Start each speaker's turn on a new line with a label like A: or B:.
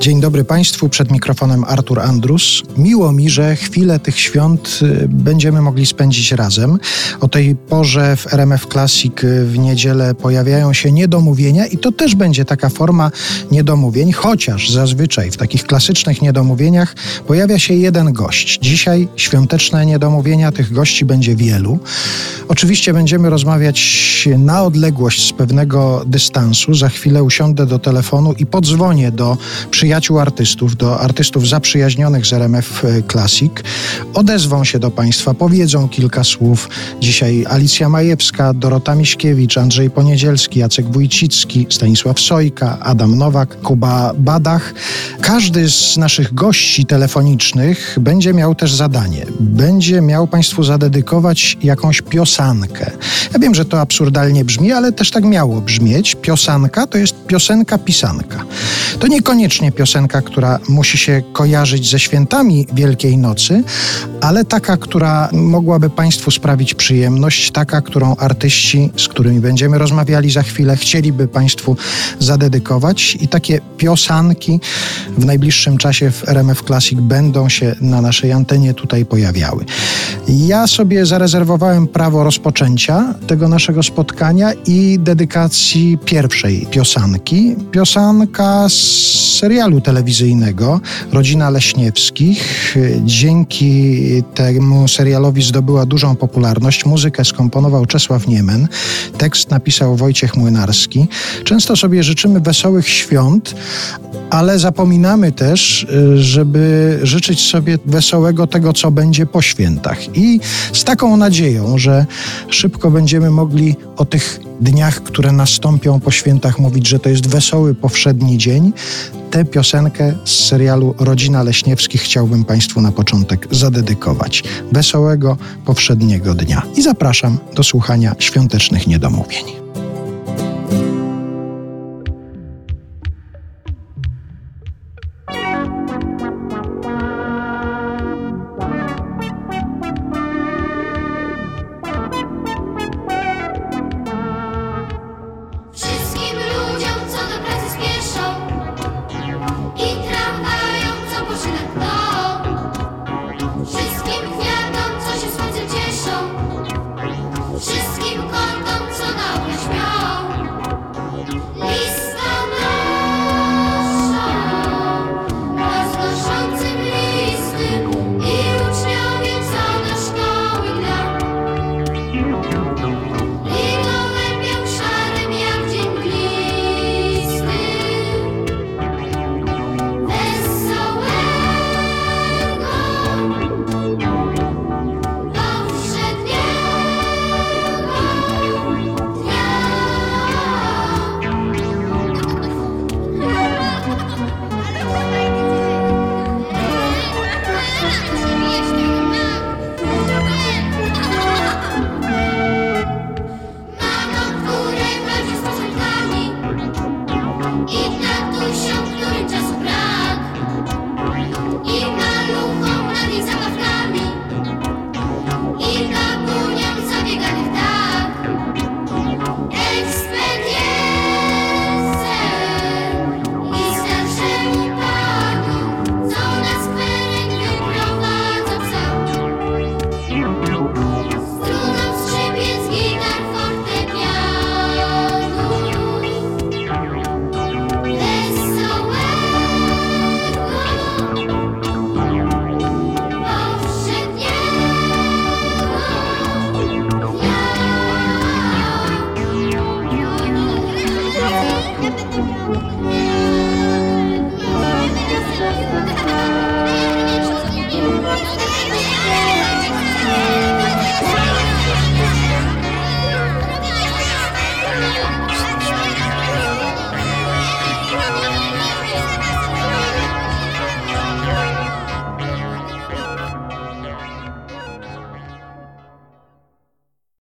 A: Dzień dobry Państwu, przed mikrofonem Artur Andrus. Miło mi, że chwilę tych świąt y, będziemy mogli spędzić razem. O tej porze w RMF Classic y, w niedzielę pojawiają się niedomówienia i to też będzie taka forma niedomówień, chociaż zazwyczaj w takich klasycznych niedomówieniach pojawia się jeden gość. Dzisiaj świąteczne niedomówienia, tych gości będzie wielu. Oczywiście będziemy rozmawiać na odległość z pewnego dystansu. Za chwilę usiądę do telefonu i podzwonię do przyjaciół artystów, do artystów zaprzyjaźnionych z RMF Classic. Odezwą się do Państwa, powiedzą kilka słów. Dzisiaj Alicja Majewska, Dorota Miśkiewicz, Andrzej Poniedzielski, Jacek Wójcicki, Stanisław Sojka, Adam Nowak, Kuba Badach. Każdy z naszych gości telefonicznych będzie miał też zadanie. Będzie miał Państwu zadedykować jakąś piosankę. Ja wiem, że to absurdalnie brzmi, ale też tak miało brzmieć. Piosanka to jest piosenka pisanka. To niekoniecznie piosenka, która musi się kojarzyć ze świętami Wielkiej Nocy, ale taka, która mogłaby Państwu sprawić przyjemność, taka, którą artyści, z którymi będziemy rozmawiali za chwilę, chcieliby Państwu zadedykować. I takie piosanki w najbliższym czasie w RMF Classic będą się na naszej antenie tutaj pojawiały. Ja sobie zarezerwowałem prawo rozpoczęcia tego naszego spotkania i dedykacji pierwszej piosanki. Piosanka z serialu telewizyjnego Rodzina Leśniewskich. Dzięki temu serialowi zdobyła dużą popularność. Muzykę skomponował Czesław Niemen, tekst napisał Wojciech Młynarski. Często sobie życzymy wesołych świąt, ale zapominamy też, żeby życzyć sobie wesołego tego, co będzie po świętach. I z taką nadzieją, że szybko będziemy mogli o tych dniach, które nastąpią po świętach, mówić, że to jest wesoły, powszedni dzień. Tę piosenkę z serialu Rodzina Leśniewskich chciałbym Państwu na początek zadedykować. Wesołego, powszedniego dnia. I zapraszam do słuchania świątecznych niedomówień.